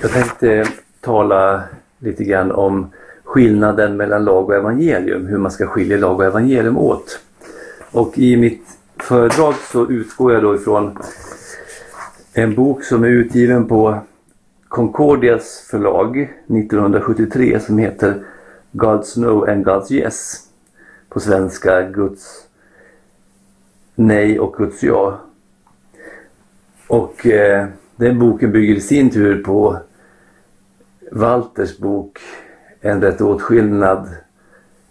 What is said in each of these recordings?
Jag tänkte tala lite grann om skillnaden mellan lag och evangelium, hur man ska skilja lag och evangelium åt. Och i mitt föredrag så utgår jag då ifrån en bok som är utgiven på Concordias förlag 1973 som heter God's No and God's Yes. På svenska Guds Nej och Guds Ja. Och eh, den boken bygger i sin tur på Walters bok En rätt åtskillnad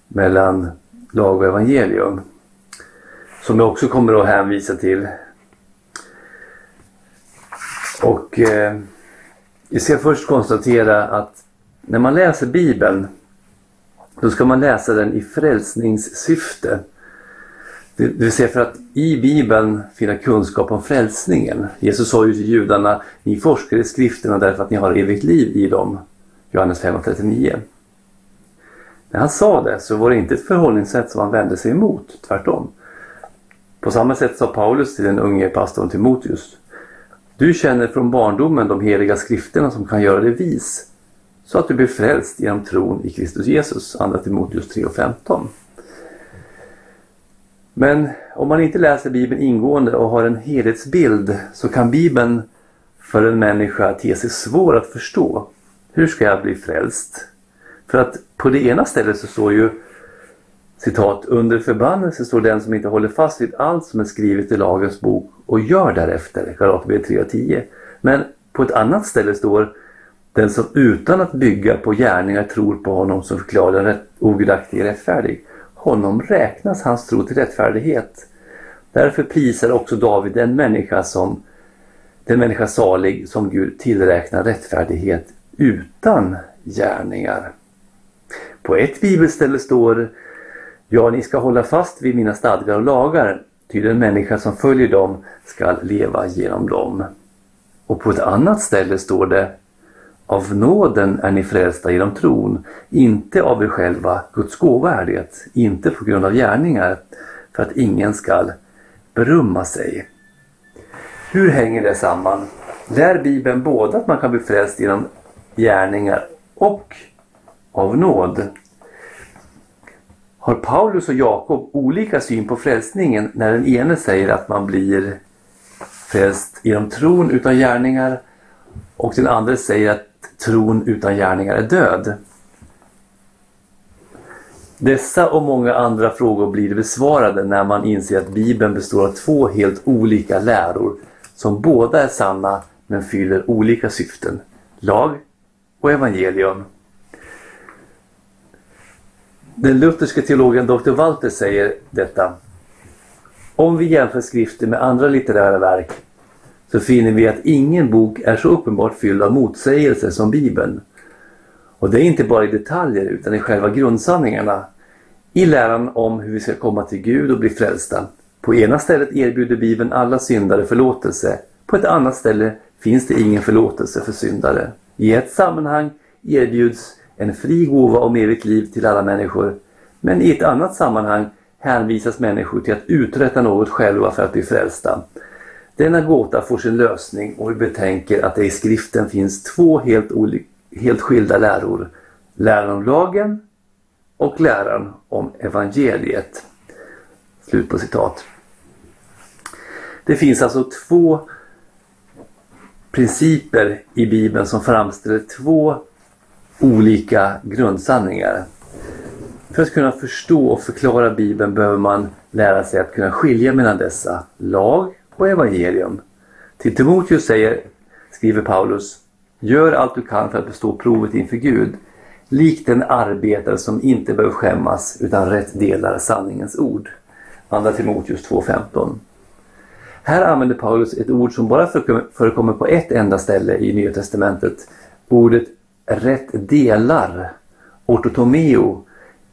mellan lag och evangelium. Som jag också kommer att hänvisa till. Och eh, vi ska först konstatera att när man läser Bibeln då ska man läsa den i frälsningssyfte. Det vill säga för att i Bibeln finna kunskap om frälsningen. Jesus sa ju till judarna, ni forskar i skrifterna därför att ni har evigt liv i dem. Johannes 5.39. När han sa det så var det inte ett förhållningssätt som han vände sig emot, tvärtom. På samma sätt sa Paulus till den unge pastorn Timoteus. Du känner från barndomen de heliga skrifterna som kan göra dig vis så att du blir frälst genom tron i Kristus Jesus. 2 Timoteus 3.15. Men om man inte läser Bibeln ingående och har en helhetsbild så kan Bibeln för en människa te sig svår att förstå. Hur ska jag bli frälst? För att på det ena stället så står ju citat under förbannelse står den som inte håller fast vid allt som är skrivet i lagens bok och gör därefter. Galaterbrevet 3.10. Men på ett annat ställe står den som utan att bygga på gärningar tror på honom som förklarar den ogudaktige rättfärdig. Honom räknas hans tro till rättfärdighet. Därför prisar också David den människa som den människa salig som Gud tillräknar rättfärdighet utan gärningar. På ett bibelställe står Ja, ni ska hålla fast vid mina stadgar och lagar, ty den människa som följer dem ska leva genom dem. Och på ett annat ställe står det av nåden är ni frälsta genom tron, inte av er själva, Guds gåva är det, inte på grund av gärningar, för att ingen skall berömma sig. Hur hänger det samman? Lär Bibeln både att man kan bli frälst genom gärningar och av nåd? Har Paulus och Jakob olika syn på frälsningen när den ene säger att man blir frälst genom tron utan gärningar och den andra säger att tron utan gärningar är död. Dessa och många andra frågor blir besvarade när man inser att Bibeln består av två helt olika läror som båda är sanna men fyller olika syften. Lag och evangelium. Den lutherske teologen Dr. Walter säger detta. Om vi jämför skrifter med andra litterära verk så finner vi att ingen bok är så uppenbart fylld av motsägelser som Bibeln. Och det är inte bara i detaljer utan i själva grundsanningarna. I läran om hur vi ska komma till Gud och bli frälsta. På ena stället erbjuder Bibeln alla syndare förlåtelse. På ett annat ställe finns det ingen förlåtelse för syndare. I ett sammanhang erbjuds en fri gåva om evigt liv till alla människor. Men i ett annat sammanhang hänvisas människor till att uträtta något själva för att bli frälsta. Denna gåta får sin lösning om vi betänker att det i skriften finns två helt, helt skilda läror. Läran om lagen och läran om evangeliet. Slut på citat. Det finns alltså två principer i Bibeln som framställer två olika grundsanningar. För att kunna förstå och förklara Bibeln behöver man lära sig att kunna skilja mellan dessa lag och evangelium. Till Timoteus säger, skriver Paulus, gör allt du kan för att bestå provet inför Gud, likt en arbetare som inte behöver skämmas utan rätt delar sanningens ord. Andra Timoteus 2.15. Här använder Paulus ett ord som bara förekommer på ett enda ställe i Nya Testamentet. Ordet rätt delar, ortotomeo,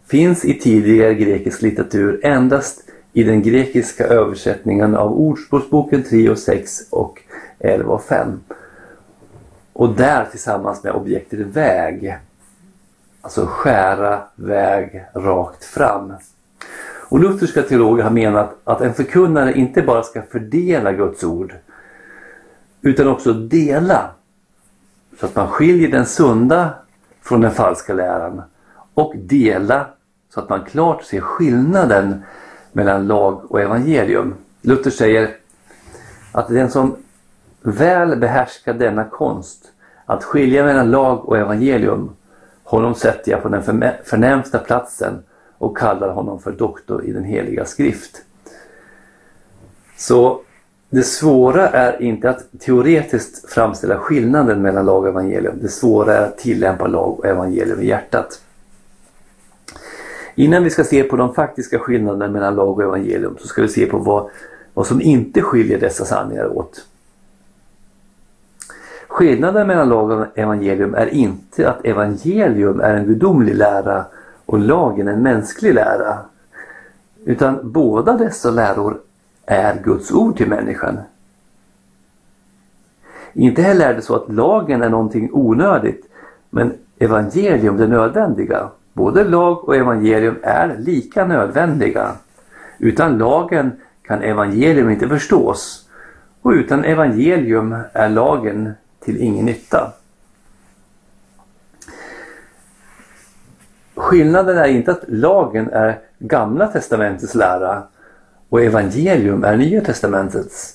finns i tidigare grekisk litteratur endast i den grekiska översättningen av Ordspråksboken 3 och 6 och 11 och 5. Och där tillsammans med objektet väg. Alltså skära väg rakt fram. Och lutherska teologer har menat att en förkunnare inte bara ska fördela Guds ord utan också dela så att man skiljer den sunda från den falska läran och dela så att man klart ser skillnaden mellan lag och evangelium. Luther säger att den som väl behärskar denna konst att skilja mellan lag och evangelium honom sätter jag på den förnämsta platsen och kallar honom för doktor i den heliga skrift. Så det svåra är inte att teoretiskt framställa skillnaden mellan lag och evangelium. Det svåra är att tillämpa lag och evangelium i hjärtat. Innan vi ska se på de faktiska skillnaderna mellan lag och evangelium så ska vi se på vad, vad som inte skiljer dessa sanningar åt. Skillnaden mellan lag och evangelium är inte att evangelium är en gudomlig lära och lagen en mänsklig lära. Utan båda dessa läror är Guds ord till människan. Inte heller är det så att lagen är någonting onödigt men evangelium det nödvändiga. Både lag och evangelium är lika nödvändiga. Utan lagen kan evangelium inte förstås och utan evangelium är lagen till ingen nytta. Skillnaden är inte att lagen är Gamla testamentets lära och evangelium är Nya testamentets.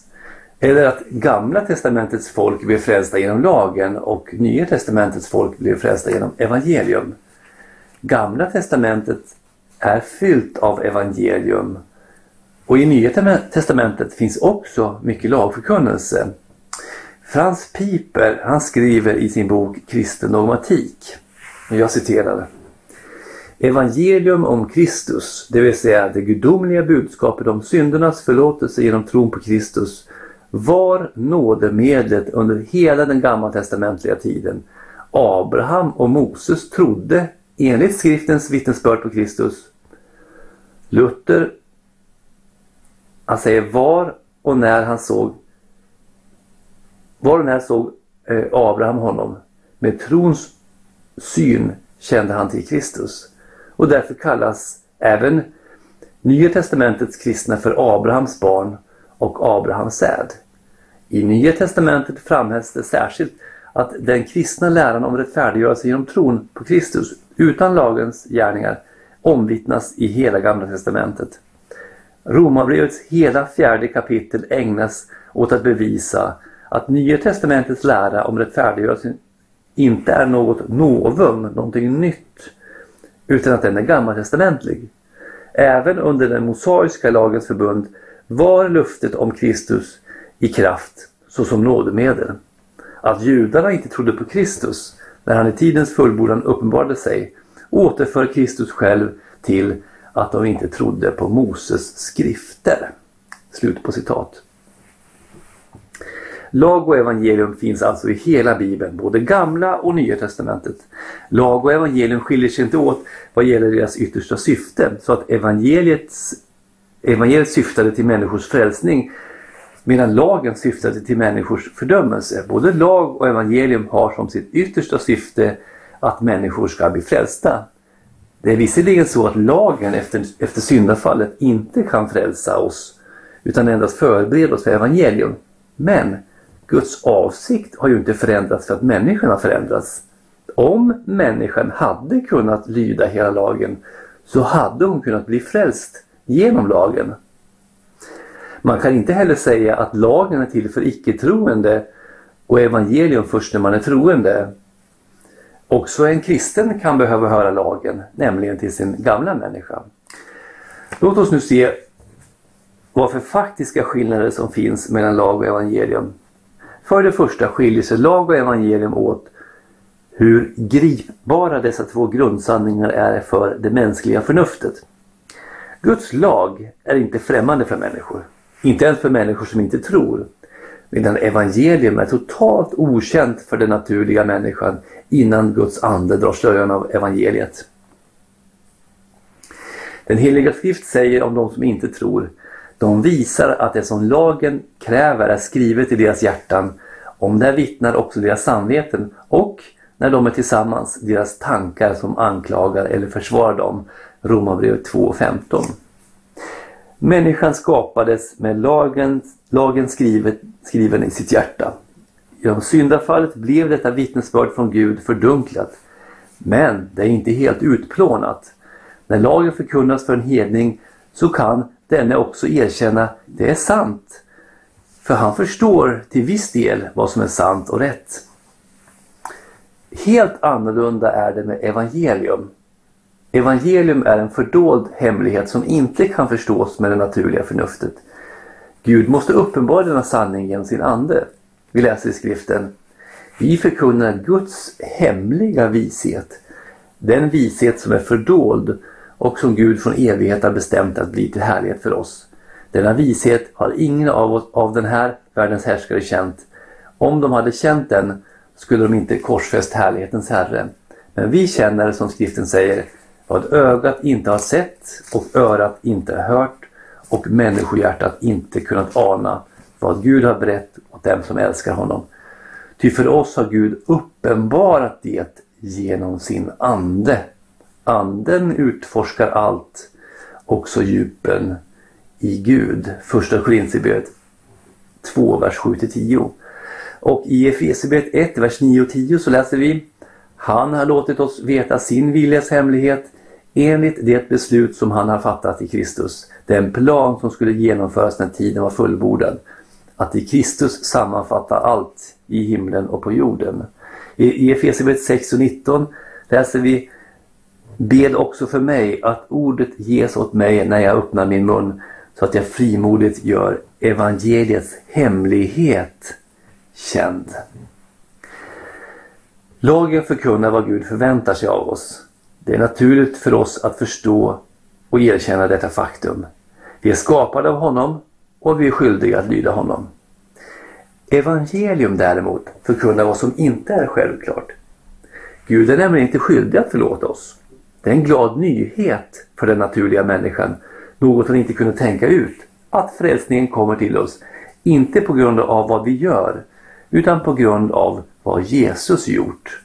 Eller att Gamla testamentets folk blev frälsta genom lagen och Nya testamentets folk blev frälsta genom evangelium. Gamla testamentet är fyllt av evangelium och i Nya testamentet finns också mycket lagförkunnelse. Frans Piper han skriver i sin bok Kristen dogmatik. Jag citerar. Evangelium om Kristus, det vill säga det gudomliga budskapet om syndernas förlåtelse genom tron på Kristus, var nådemedlet under hela den gammaltestamentliga tiden. Abraham och Moses trodde enligt skriftens vittnesbörd på Kristus. Luther, han säger var och när han såg var och när såg eh, Abraham honom. Med trons syn kände han till Kristus. Och därför kallas även Nya testamentets kristna för Abrahams barn och Abrahams säd. I Nya testamentet framhävs det särskilt att den kristna läran om rättfärdiggörelse genom tron på Kristus utan lagens gärningar omvittnas i hela Gamla testamentet. Romarbrevets hela fjärde kapitel ägnas åt att bevisa att Nya testamentets lära om rättfärdiggörelse inte är något novum, någonting nytt, utan att den är gammaltestamentlig. Även under den mosaiska lagens förbund var luftet om Kristus i kraft såsom nådemedel. Att judarna inte trodde på Kristus när han i tidens fullbordan uppenbarade sig återför Kristus själv till att de inte trodde på Moses skrifter. Slut på citat. Lag och evangelium finns alltså i hela Bibeln, både gamla och nya testamentet. Lag och evangelium skiljer sig inte åt vad gäller deras yttersta syfte, så att evangeliets, evangeliet syftade till människors frälsning medan lagen syftade till människors fördömelse. Både lag och evangelium har som sitt yttersta syfte att människor ska bli frälsta. Det är visserligen så att lagen efter, efter syndafallet inte kan frälsa oss utan endast förbereda oss för evangelium. Men Guds avsikt har ju inte förändrats för att människan har förändrats. Om människan hade kunnat lyda hela lagen så hade hon kunnat bli frälst genom lagen. Man kan inte heller säga att lagen är till för icke-troende och evangelium först när man är troende. Också en kristen kan behöva höra lagen, nämligen till sin gamla människa. Låt oss nu se vad för faktiska skillnader som finns mellan lag och evangelium. För det första skiljer sig lag och evangelium åt hur gripbara dessa två grundsanningar är för det mänskliga förnuftet. Guds lag är inte främmande för människor. Inte ens för människor som inte tror. Medan evangelium är totalt okänt för den naturliga människan innan Guds ande drar slöjan av evangeliet. Den heliga skrift säger om de som inte tror de visar att det som lagen kräver är skrivet i deras hjärtan. Om det vittnar också deras samveten och när de är tillsammans deras tankar som anklagar eller försvarar dem. Romarbrevet 2.15. Människan skapades med lagen, lagen skrivet, skriven i sitt hjärta. Genom syndafallet blev detta vittnesbörd från Gud fördunklat. Men det är inte helt utplånat. När lagen förkunnas för en hedning så kan denne också erkänna det är sant. För han förstår till viss del vad som är sant och rätt. Helt annorlunda är det med evangelium. Evangelium är en fördold hemlighet som inte kan förstås med det naturliga förnuftet. Gud måste uppenbara denna sanning genom sin ande. Vi läser i skriften. Vi förkunnar Guds hemliga vishet. Den vishet som är fördold och som Gud från evighet har bestämt att bli till härlighet för oss. Denna vishet har ingen av, oss, av den här världens härskare känt. Om de hade känt den skulle de inte korsfäst härlighetens Herre. Men vi känner, som skriften säger, vad ögat inte har sett och örat inte har hört och människohjärtat inte kunnat ana vad Gud har berett åt dem som älskar honom. Ty för oss har Gud uppenbarat det genom sin ande. Anden utforskar allt, också djupen i Gud. Första Korinthierbrevet 2, vers 7-10. Och i Efesierbrevet 1, vers 9 och 10 så läser vi Han har låtit oss veta sin viljas hemlighet enligt det beslut som han har fattat i Kristus. Den plan som skulle genomföras när tiden var fullbordad. Att i Kristus sammanfatta allt i himlen och på jorden. I Efesierbrevet 6 och 19 läser vi Bed också för mig att ordet ges åt mig när jag öppnar min mun så att jag frimodigt gör evangeliets hemlighet känd. Lagen förkunnar vad Gud förväntar sig av oss. Det är naturligt för oss att förstå och erkänna detta faktum. Vi är skapade av honom och vi är skyldiga att lyda honom. Evangelium däremot förkunnar vad som inte är självklart. Gud är nämligen inte skyldig att förlåta oss. Det är en glad nyhet för den naturliga människan, något hon inte kunde tänka ut, att frälsningen kommer till oss, inte på grund av vad vi gör, utan på grund av vad Jesus gjort.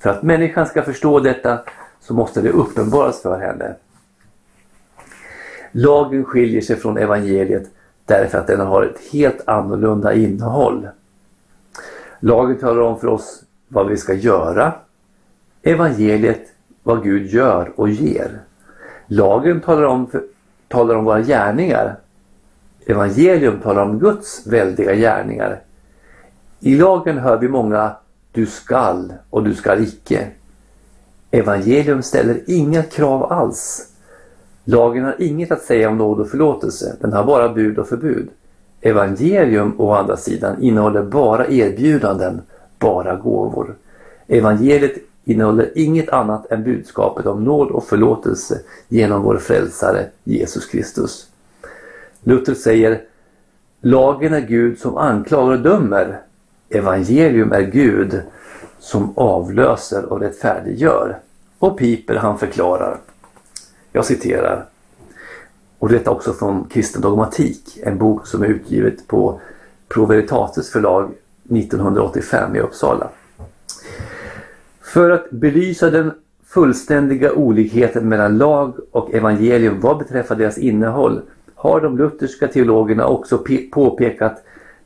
För att människan ska förstå detta så måste det uppenbaras för henne. Lagen skiljer sig från evangeliet därför att den har ett helt annorlunda innehåll. Lagen talar om för oss vad vi ska göra. Evangeliet vad Gud gör och ger. Lagen talar om, talar om våra gärningar. Evangelium talar om Guds väldiga gärningar. I lagen hör vi många du skall och du skall icke. Evangelium ställer inga krav alls. Lagen har inget att säga om nåd och förlåtelse, den har bara bud och förbud. Evangelium å andra sidan innehåller bara erbjudanden, bara gåvor. Evangeliet innehåller inget annat än budskapet om nåd och förlåtelse genom vår frälsare Jesus Kristus. Luther säger Lagen är Gud som anklagar och dömer. Evangelium är Gud som avlöser och rättfärdiggör. Och Piper han förklarar, jag citerar, och detta också från Kristen dogmatik, en bok som är utgivet på Proveritatis förlag 1985 i Uppsala. För att belysa den fullständiga olikheten mellan lag och evangelium vad beträffar deras innehåll har de lutherska teologerna också påpekat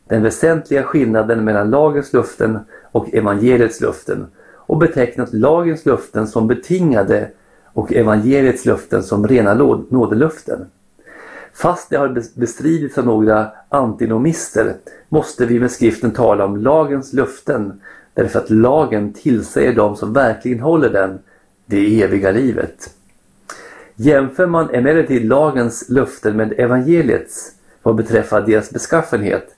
den väsentliga skillnaden mellan lagens luften och evangeliets luften och betecknat lagens löften som betingade och evangeliets löften som rena nådelöften. Fast det har bestridits av några antinomister måste vi med skriften tala om lagens löften därför att lagen tillsäger dem som verkligen håller den det eviga livet. Jämför man emellertid lagens löften med evangeliets vad beträffar deras beskaffenhet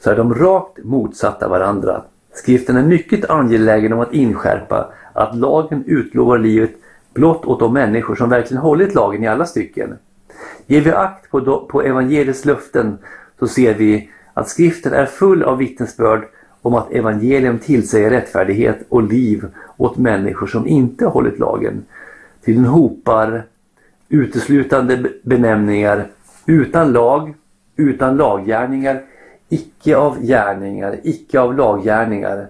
så är de rakt motsatta varandra. Skriften är mycket angelägen om att inskärpa att lagen utlovar livet blott åt de människor som verkligen hållit lagen i alla stycken. Ger vi akt på, på evangeliets löften så ser vi att skriften är full av vittnesbörd om att evangelium tillsäger rättfärdighet och liv åt människor som inte hållit lagen. Till den hopar uteslutande benämningar utan lag, utan laggärningar, icke av gärningar, icke av laggärningar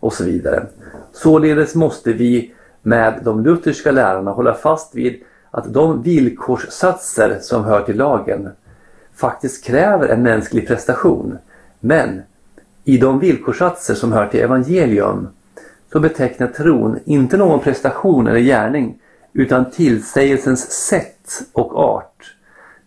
och så vidare. Således måste vi med de lutherska lärarna hålla fast vid att de villkorssatser som hör till lagen faktiskt kräver en mänsklig prestation. Men I de villkorssatser som hör till evangelium så betecknar tron inte någon prestation eller gärning utan tillsägelsens sätt och art.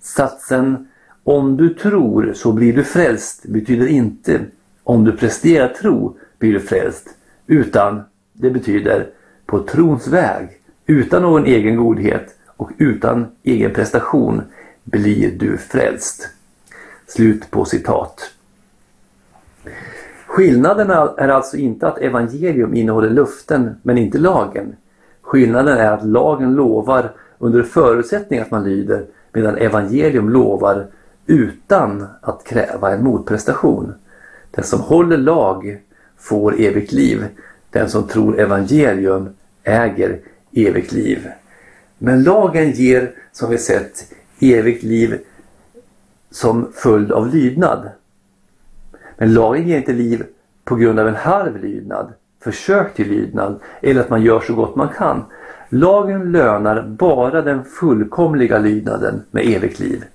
Satsen om du tror så blir du frälst betyder inte om du presterar tro blir du frälst utan det betyder på trons väg utan någon egen godhet och utan egen prestation blir du frälst. Slut på citat. Skillnaden är alltså inte att evangelium innehåller luften men inte lagen. Skillnaden är att lagen lovar under förutsättning att man lyder medan evangelium lovar utan att kräva en motprestation. Den som håller lag får evigt liv. Den som tror evangelium äger evigt liv. Men lagen ger, som vi sett, evigt liv som följd av lydnad. Men lagen ger inte liv på grund av en halv lydnad, försök till lydnad eller att man gör så gott man kan. Lagen lönar bara den fullkomliga lydnaden med evigt liv.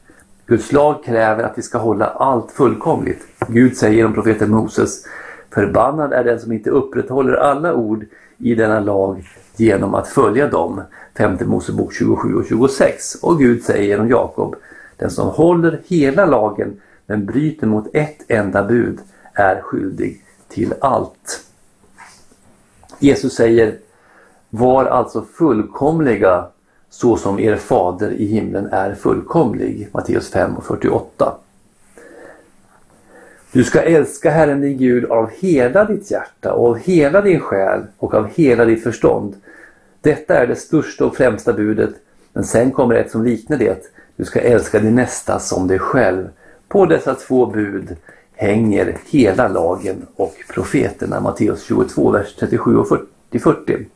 Guds lag kräver att vi ska hålla allt fullkomligt. Gud säger genom profeten Moses Förbannad är den som inte upprätthåller alla ord i denna lag genom att följa dem. 5 Mosebok 27 och 26. Och Gud säger genom Jakob Den som håller hela lagen men bryter mot ett enda bud är skyldig till allt. Jesus säger Var alltså fullkomliga så som er fader i himlen är fullkomlig. Matteus 5 och 48. Du ska älska Herren din Gud av hela ditt hjärta och av hela din själ och av hela ditt förstånd. Detta är det största och främsta budet. Men sen kommer ett som liknar det. Du ska älska din nästa som dig själv. På dessa två bud hänger hela lagen och profeterna. Matteus 22, vers 37 och 40.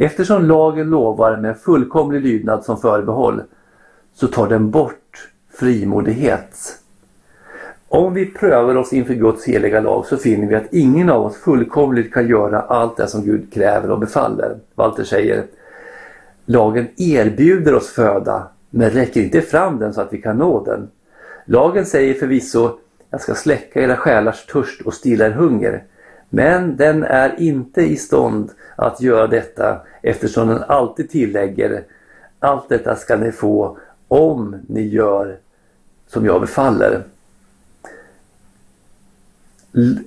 Eftersom lagen lovar med fullkomlig lydnad som förbehåll så tar den bort frimodighet. Om vi prövar oss inför Guds heliga lag så finner vi att ingen av oss fullkomligt kan göra allt det som Gud kräver och befaller. Walter säger Lagen erbjuder oss föda men räcker inte fram den så att vi kan nå den. Lagen säger förvisso jag ska släcka era själars törst och stilla er hunger. Men den är inte i stånd att göra detta eftersom den alltid tillägger allt detta ska ni få om ni gör som jag befaller.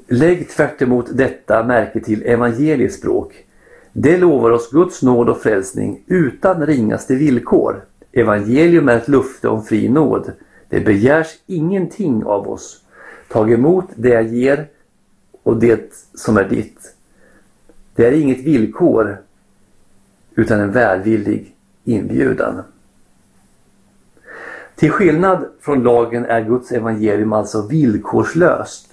Lägg tvärt emot detta märke till evangeliets språk. Det lovar oss Guds nåd och frälsning utan ringaste villkor. Evangelium är ett lufte om fri nåd. Det begärs ingenting av oss. Tag emot det jag ger och det som är ditt. Det är inget villkor utan en välvillig inbjudan. Till skillnad från lagen är Guds evangelium alltså villkorslöst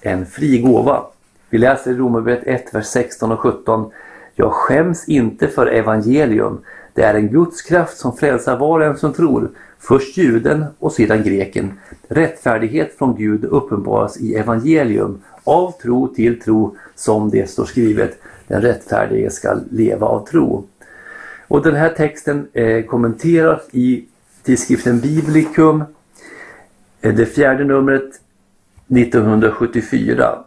en fri gåva. Vi läser i Romarbrevet 1, vers 16 och 17. Jag skäms inte för evangelium. Det är en Guds kraft som frälsar var och en som tror. Först juden och sedan greken. Rättfärdighet från Gud uppenbaras i evangelium. Av tro till tro som det står skrivet. Den rättfärdige skall leva av tro. Och den här texten eh, kommenteras i tidskriften Biblicum. Eh, det fjärde numret 1974.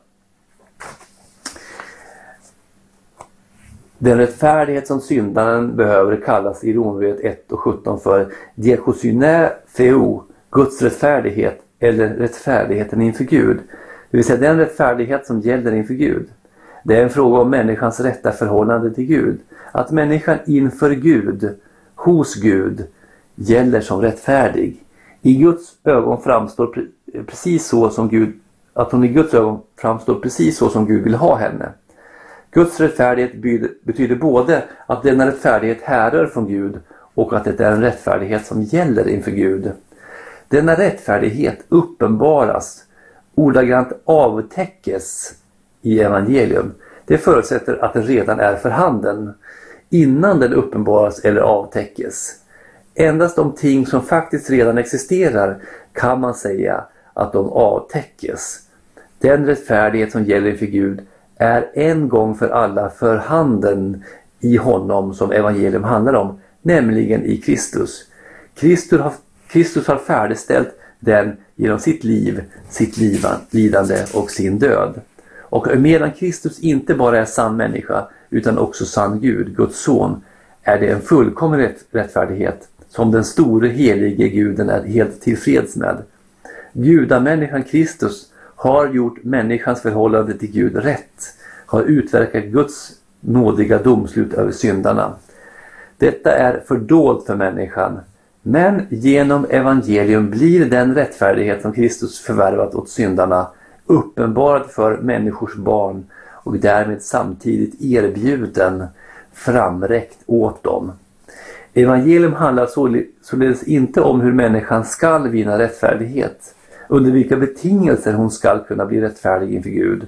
Den rättfärdighet som syndaren behöver kallas i Romarbrevet 1 och 17 för diakosyne theo, Guds rättfärdighet eller rättfärdigheten inför Gud. Det vill säga den rättfärdighet som gäller inför Gud. Det är en fråga om människans rätta förhållande till Gud. Att människan inför Gud, hos Gud, gäller som rättfärdig. I Guds ögon framstår precis så som Gud, att hon i Guds ögon framstår precis så som Gud vill ha henne. Guds rättfärdighet betyder både att denna rättfärdighet härrör från Gud och att det är en rättfärdighet som gäller inför Gud. Denna rättfärdighet uppenbaras, ordagrant avtäckes i evangelium. Det förutsätter att den redan är för handen innan den uppenbaras eller avtäckes. Endast de ting som faktiskt redan existerar kan man säga att de avtäckes. Den rättfärdighet som gäller inför Gud är en gång för alla för handen i honom som evangelium handlar om, nämligen i Kristus. Kristus har, Kristus har färdigställt den genom sitt liv, sitt lidande och sin död. Och medan Kristus inte bara är sann människa utan också sann Gud, Guds son, är det en fullkomlig rättfärdighet som den store helige guden är helt tillfreds med. Gudamänniskan Kristus har gjort människans förhållande till Gud rätt, har utverkat Guds nådiga domslut över syndarna. Detta är fördolt för människan, men genom evangelium blir den rättfärdighet som Kristus förvärvat åt syndarna uppenbarad för människors barn och därmed samtidigt erbjuden framräckt åt dem. Evangelium handlar således inte om hur människan skall vinna rättfärdighet, under vilka betingelser hon skall kunna bli rättfärdig inför Gud.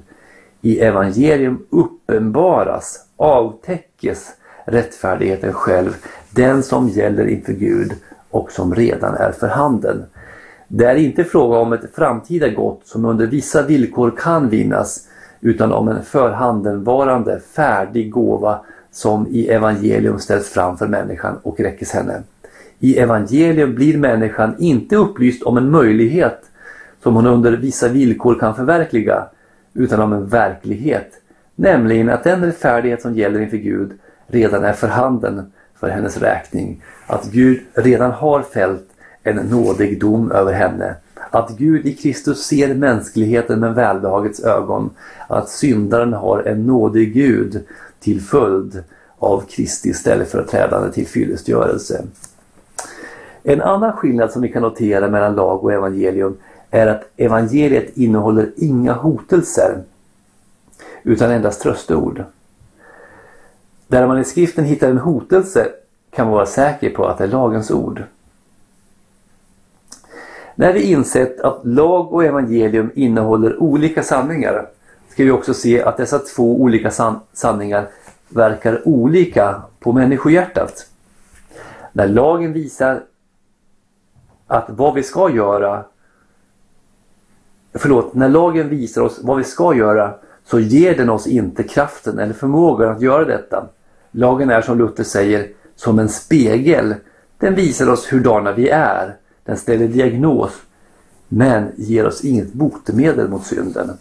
I evangelium uppenbaras, avtäckes rättfärdigheten själv, den som gäller inför Gud och som redan är för handen. Det är inte fråga om ett framtida gott som under vissa villkor kan vinnas utan om en förhandenvarande färdig gåva som i evangelium ställs fram för människan och räckes henne. I evangelium blir människan inte upplyst om en möjlighet som hon under vissa villkor kan förverkliga utan om en verklighet, nämligen att den rättfärdighet som gäller inför Gud redan är för handen för hennes räkning. Att Gud redan har fällt en nådig dom över henne. Att Gud i Kristus ser mänskligheten med välbehagets ögon. Att syndaren har en nådig Gud till följd av Kristi ställföreträdande till fyllestgörelse. En annan skillnad som vi kan notera mellan lag och evangelium är att evangeliet innehåller inga hotelser utan endast trösteord. Där man i skriften hittar en hotelse kan man vara säker på att det är lagens ord. När vi insett att lag och evangelium innehåller olika sanningar ska vi också se att dessa två olika san sanningar verkar olika på människohjärtat. När lagen visar att vad vi ska göra Förlåt, när lagen visar oss vad vi ska göra så ger den oss inte kraften eller förmågan att göra detta. Lagen är som Luther säger som en spegel. Den visar oss hurdana vi är. Den ställer diagnos men ger oss inget botemedel mot synden.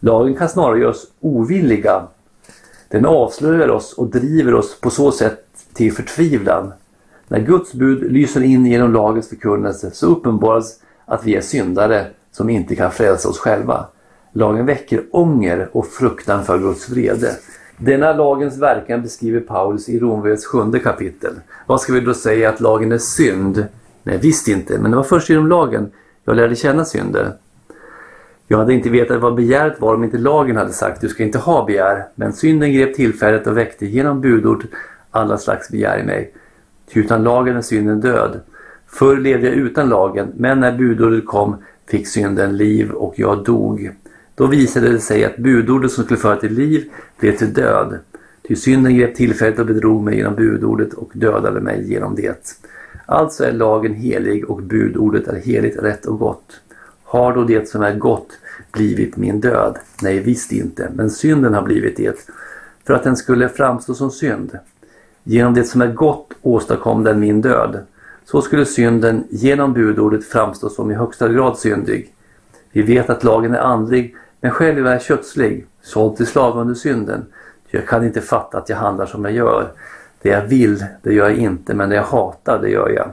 Lagen kan snarare göra oss ovilliga. Den avslöjar oss och driver oss på så sätt till förtvivlan. När Guds bud lyser in genom lagens förkunnelse så uppenbaras att vi är syndare som inte kan frälsa oss själva. Lagen väcker ånger och fruktan för Guds vrede. Denna lagens verkan beskriver Paulus i Rombrevets sjunde kapitel. Vad ska vi då säga att lagen är synd? Nej, visst inte, men det var först genom lagen jag lärde känna synder. Jag hade inte vetat vad begäret var om inte lagen hade sagt du ska inte ha begär. Men synden grep tillfället och väckte genom budord alla slags begär i mig. Ty utan lagen är synden död. Förr levde jag utan lagen, men när budordet kom fick synden liv och jag dog. Då visade det sig att budordet som skulle föra till liv blev till död. Ty synden grep tillfället och bedrog mig genom budordet och dödade mig genom det. Alltså är lagen helig och budordet är heligt, rätt och gott. Har då det som är gott blivit min död? Nej, visst inte, men synden har blivit det, för att den skulle framstå som synd. Genom det som är gott åstadkom den min död. Så skulle synden genom budordet framstå som i högsta grad syndig. Vi vet att lagen är andlig, men själv är jag kötslig, såld till slav under synden. Jag kan inte fatta att jag handlar som jag gör. Det jag vill, det gör jag inte, men det jag hatar, det gör jag.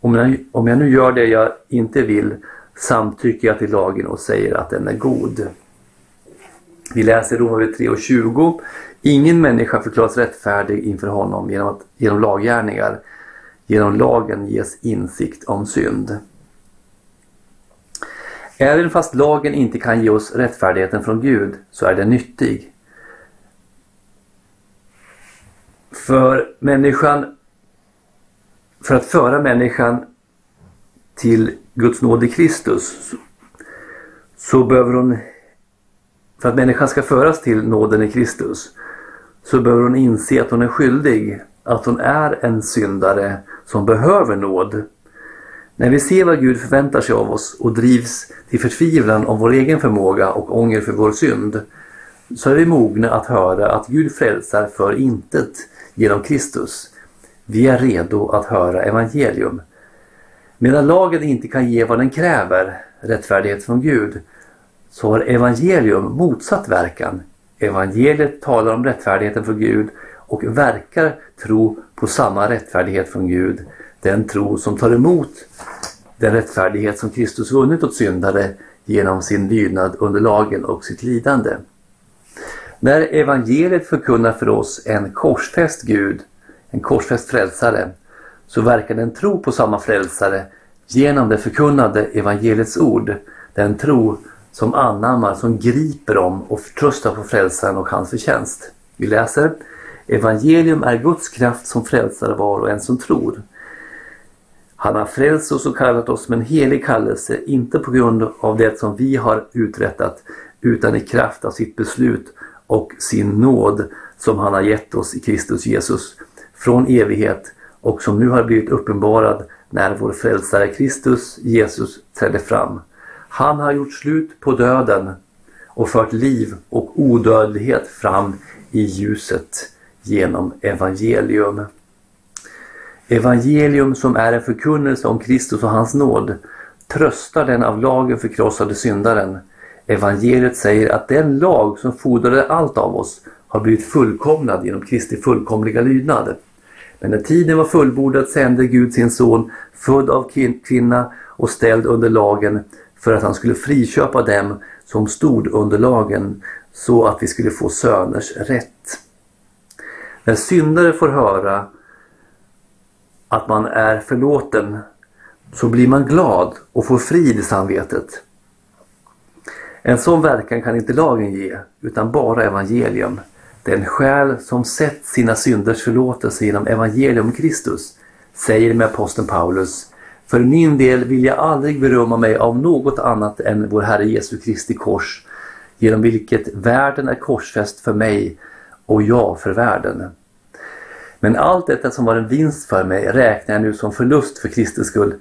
Om jag, om jag nu gör det jag inte vill samtycker jag till lagen och säger att den är god. Vi läser Romarbrevet 3 och 20. Ingen människa förklaras rättfärdig inför honom genom, att, genom laggärningar. Genom lagen ges insikt om synd. Även fast lagen inte kan ge oss rättfärdigheten från Gud så är den nyttig. För människan, för att föra människan till Guds nåd i Kristus så behöver hon, för att människan ska föras till nåden i Kristus, så behöver hon inse att hon är skyldig, att hon är en syndare som behöver nåd. När vi ser vad Gud förväntar sig av oss och drivs till förtvivlan om vår egen förmåga och ånger för vår synd, så är vi mogna att höra att Gud frälsar för intet genom Kristus. Vi är redo att höra evangelium. Medan lagen inte kan ge vad den kräver, rättfärdighet från Gud, så har evangelium motsatt verkan. Evangeliet talar om rättfärdigheten från Gud och verkar tro på samma rättfärdighet från Gud. Den tro som tar emot den rättfärdighet som Kristus vunnit åt syndare genom sin lydnad under lagen och sitt lidande. När evangeliet förkunnar för oss en korsfäst Gud, en korsfäst frälsare, så verkar den tro på samma frälsare genom det förkunnade evangeliets ord. Den tro som anammar, som griper om och förtröstar på frälsaren och hans förtjänst. Vi läser Evangelium är Guds kraft som frälsare var och en som tror. Han har frälst oss och kallat oss med en helig kallelse, inte på grund av det som vi har uträttat, utan i kraft av sitt beslut och sin nåd som han har gett oss i Kristus Jesus från evighet och som nu har blivit uppenbarad när vår frälsare Kristus Jesus trädde fram. Han har gjort slut på döden och fört liv och odödlighet fram i ljuset genom evangelium. Evangelium som är en förkunnelse om Kristus och hans nåd tröstar den av lagen förkrossade syndaren. Evangeliet säger att den lag som fordrade allt av oss har blivit fullkomnad genom Kristi fullkomliga lydnad. Men när tiden var fullbordad sände Gud sin son, född av kvinna och ställd under lagen, för att han skulle friköpa dem som stod under lagen, så att vi skulle få söners rätt. När syndare får höra att man är förlåten så blir man glad och får frid i samvetet. En sån verkan kan inte lagen ge, utan bara evangelium. Den själ som sett sina synders förlåtelse genom evangelium Kristus säger med aposteln Paulus För min del vill jag aldrig berömma mig av något annat än vår Herre Jesu Kristi kors genom vilket världen är korsfäst för mig och jag för världen. Men allt detta som var en vinst för mig räknar jag nu som förlust för Kristi skull.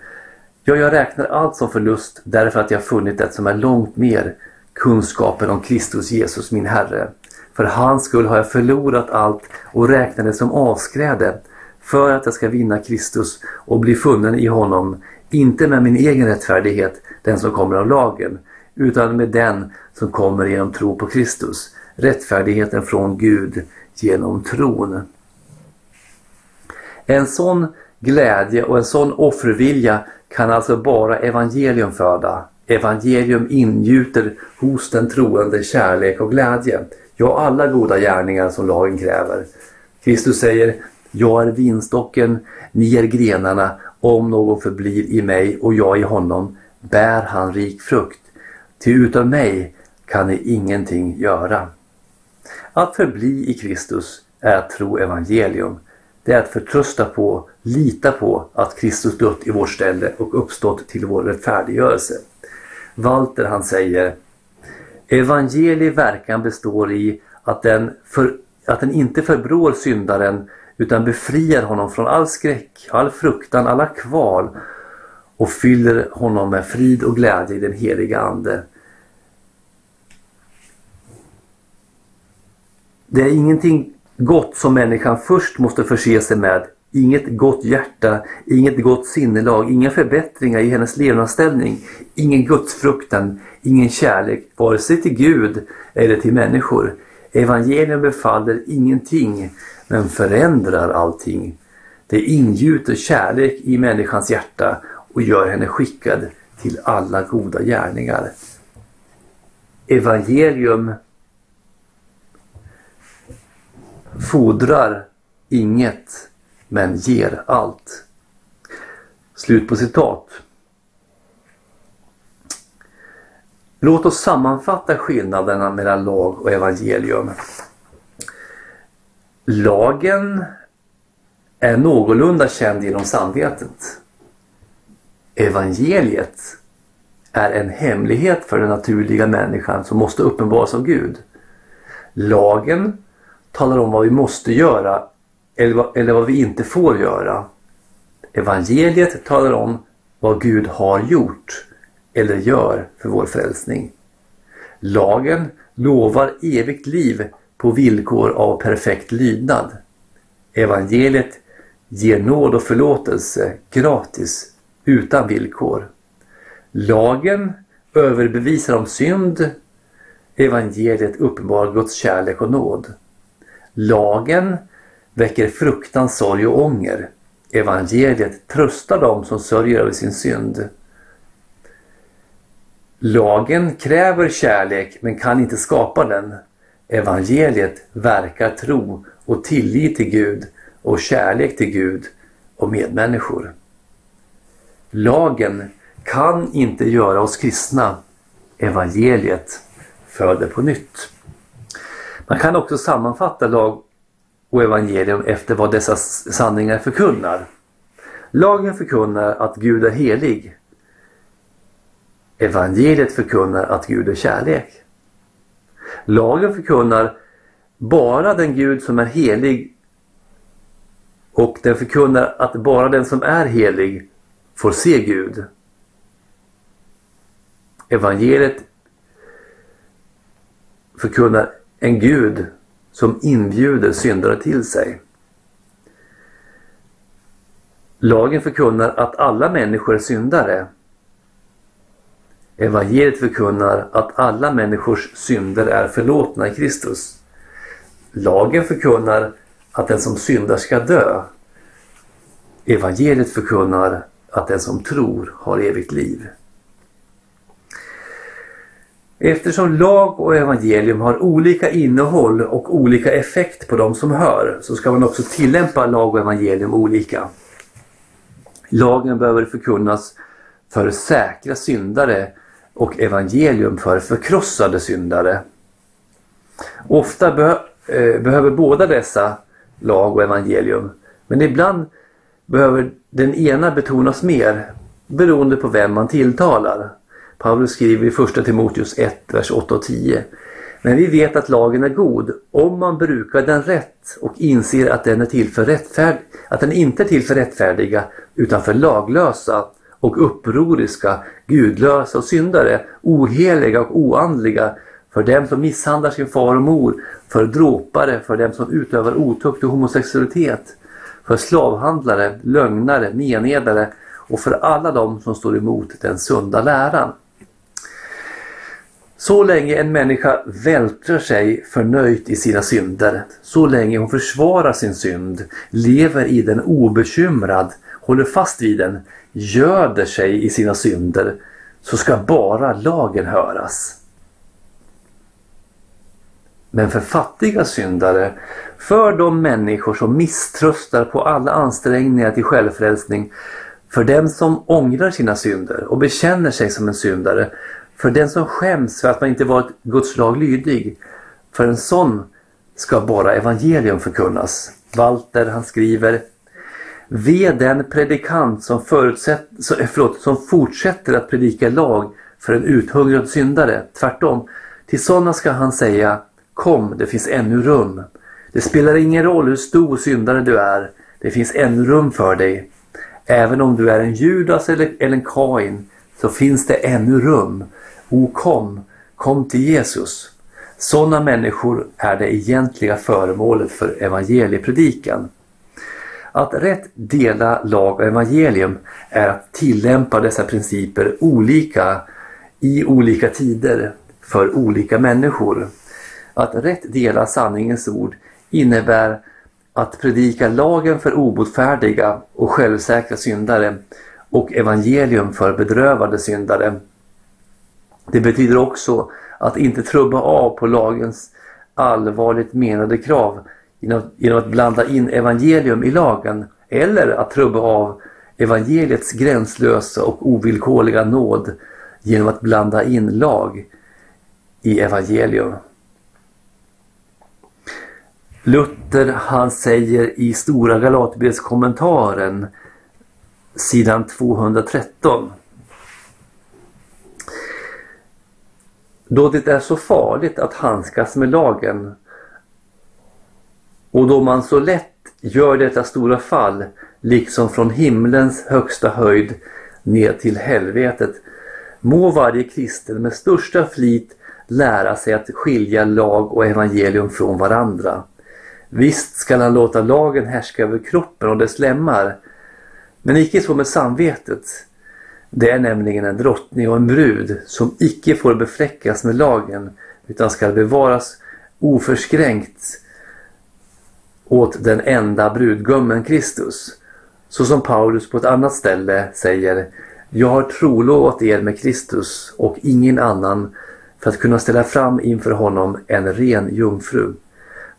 Ja, jag räknar allt som förlust därför att jag funnit det som är långt mer kunskapen om Kristus Jesus min Herre. För hans skull har jag förlorat allt och räknar det som avskräde för att jag ska vinna Kristus och bli funnen i honom, inte med min egen rättfärdighet, den som kommer av lagen, utan med den som kommer genom tro på Kristus, rättfärdigheten från Gud genom tron. En sån glädje och en sån offervilja kan alltså bara evangelium föda. Evangelium ingjuter hos den troende kärlek och glädje. Ja, alla goda gärningar som lagen kräver. Kristus säger, jag är vinstocken, ni är grenarna, om någon förblir i mig och jag i honom bär han rik frukt. Ty utan mig kan ni ingenting göra. Att förbli i Kristus är att tro evangelium det är att förtrösta på, lita på att Kristus dött i vårt ställe och uppstått till vår rättfärdiggörelse. Walter han säger Evangeliets verkan består i att den, för, att den inte förbrår syndaren utan befriar honom från all skräck, all fruktan, alla kval och fyller honom med frid och glädje i den heliga Ande. Det är ingenting gott som människan först måste förse sig med. Inget gott hjärta, inget gott sinnelag, inga förbättringar i hennes levnadsställning, ingen gudsfruktan, ingen kärlek, vare sig till Gud eller till människor. Evangelium befaller ingenting, men förändrar allting. Det ingjuter kärlek i människans hjärta och gör henne skickad till alla goda gärningar. Evangelium fordrar inget men ger allt. Slut på citat. Låt oss sammanfatta skillnaderna mellan lag och evangelium. Lagen är någorlunda känd genom samvetet. Evangeliet är en hemlighet för den naturliga människan som måste uppenbaras av Gud. Lagen talar om vad vi måste göra eller vad, eller vad vi inte får göra. Evangeliet talar om vad Gud har gjort eller gör för vår frälsning. Lagen lovar evigt liv på villkor av perfekt lydnad. Evangeliet ger nåd och förlåtelse gratis utan villkor. Lagen överbevisar om synd. Evangeliet uppenbarar Guds kärlek och nåd. Lagen väcker fruktan, sorg och ånger. Evangeliet tröstar dem som sörjer över sin synd. Lagen kräver kärlek men kan inte skapa den. Evangeliet verkar tro och tillit till Gud och kärlek till Gud och medmänniskor. Lagen kan inte göra oss kristna. Evangeliet föder på nytt. Man kan också sammanfatta lag och evangelium efter vad dessa sanningar förkunnar. Lagen förkunnar att Gud är helig. Evangeliet förkunnar att Gud är kärlek. Lagen förkunnar bara den Gud som är helig och den förkunnar att bara den som är helig får se Gud. Evangeliet förkunnar en Gud som inbjuder syndare till sig. Lagen förkunnar att alla människor är syndare. Evangeliet förkunnar att alla människors synder är förlåtna i Kristus. Lagen förkunnar att den som syndar ska dö. Evangeliet förkunnar att den som tror har evigt liv. Eftersom lag och evangelium har olika innehåll och olika effekt på de som hör så ska man också tillämpa lag och evangelium olika. Lagen behöver förkunnas för säkra syndare och evangelium för förkrossade syndare. Ofta be eh, behöver båda dessa, lag och evangelium, men ibland behöver den ena betonas mer beroende på vem man tilltalar. Paulus skriver i första Timoteus 1, vers 8 och 10. Men vi vet att lagen är god om man brukar den rätt och inser att den, är till för rättfärd att den inte är till för rättfärdiga utan för laglösa och upproriska, gudlösa och syndare, oheliga och oandliga, för dem som misshandlar sin far och mor, för dråpare, för dem som utövar otukt och homosexualitet, för slavhandlare, lögnare, menedare och för alla dem som står emot den sunda läran. Så länge en människa vältrar sig förnöjt i sina synder, så länge hon försvarar sin synd, lever i den obekymrad, håller fast vid den, göder sig i sina synder, så ska bara lagen höras. Men för fattiga syndare, för de människor som misströstar på alla ansträngningar till självfrälsning, för dem som ångrar sina synder och bekänner sig som en syndare, för den som skäms för att man inte varit Guds lag lydig, för en sån ska bara evangelium förkunnas. Walter han skriver Ve den predikant som, eh, förlåt, som fortsätter att predika lag för en uthungrad syndare. Tvärtom, till sådana ska han säga Kom, det finns ännu rum. Det spelar ingen roll hur stor syndare du är. Det finns ännu rum för dig. Även om du är en Judas eller, eller en Kain så finns det ännu rum. O kom, kom till Jesus. Sådana människor är det egentliga föremålet för evangeliepredikan. Att rätt dela lag och evangelium är att tillämpa dessa principer olika i olika tider för olika människor. Att rätt dela sanningens ord innebär att predika lagen för obotfärdiga och självsäkra syndare och evangelium för bedrövade syndare. Det betyder också att inte trubba av på lagens allvarligt menade krav genom, att blanda in evangelium i lagen eller att trubba av evangeliets gränslösa och ovillkorliga nåd genom att blanda in lag i evangelium. Luther han säger i Stora Galaterbrevskommentaren sidan 213 Då det är så farligt att handskas med lagen och då man så lätt gör detta stora fall, liksom från himlens högsta höjd ner till helvetet, må varje kristen med största flit lära sig att skilja lag och evangelium från varandra. Visst skall han låta lagen härska över kroppen och dess lemmar, men icke så med samvetet. Det är nämligen en drottning och en brud som icke får befläckas med lagen utan skall bevaras oförskränkt åt den enda brudgummen Kristus. Så som Paulus på ett annat ställe säger Jag har trolovat er med Kristus och ingen annan för att kunna ställa fram inför honom en ren jungfru.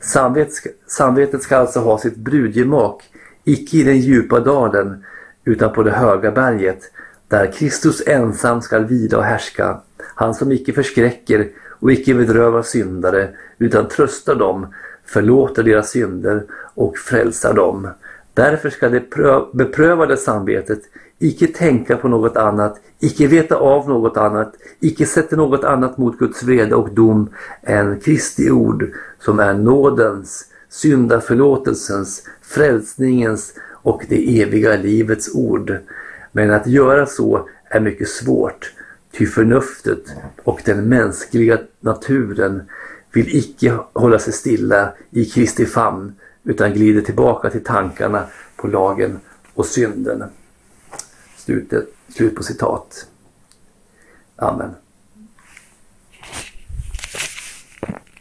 Samvetet samvetet ska alltså ha sitt brudgemak, icke i den djupa dalen utan på det höga berget, där Kristus ensam skall vida och härska, han som icke förskräcker och icke bedrövar syndare, utan tröstar dem, förlåter deras synder och frälsar dem. Därför skall det beprövade samvetet icke tänka på något annat, icke veta av något annat, icke sätta något annat mot Guds vrede och dom än Kristi ord som är nådens, syndaförlåtelsens, frälsningens och det eviga livets ord. Men att göra så är mycket svårt, ty förnuftet och den mänskliga naturen vill icke hålla sig stilla i Kristi famn utan glider tillbaka till tankarna på lagen och synden. Slutet, slut på citat. Amen.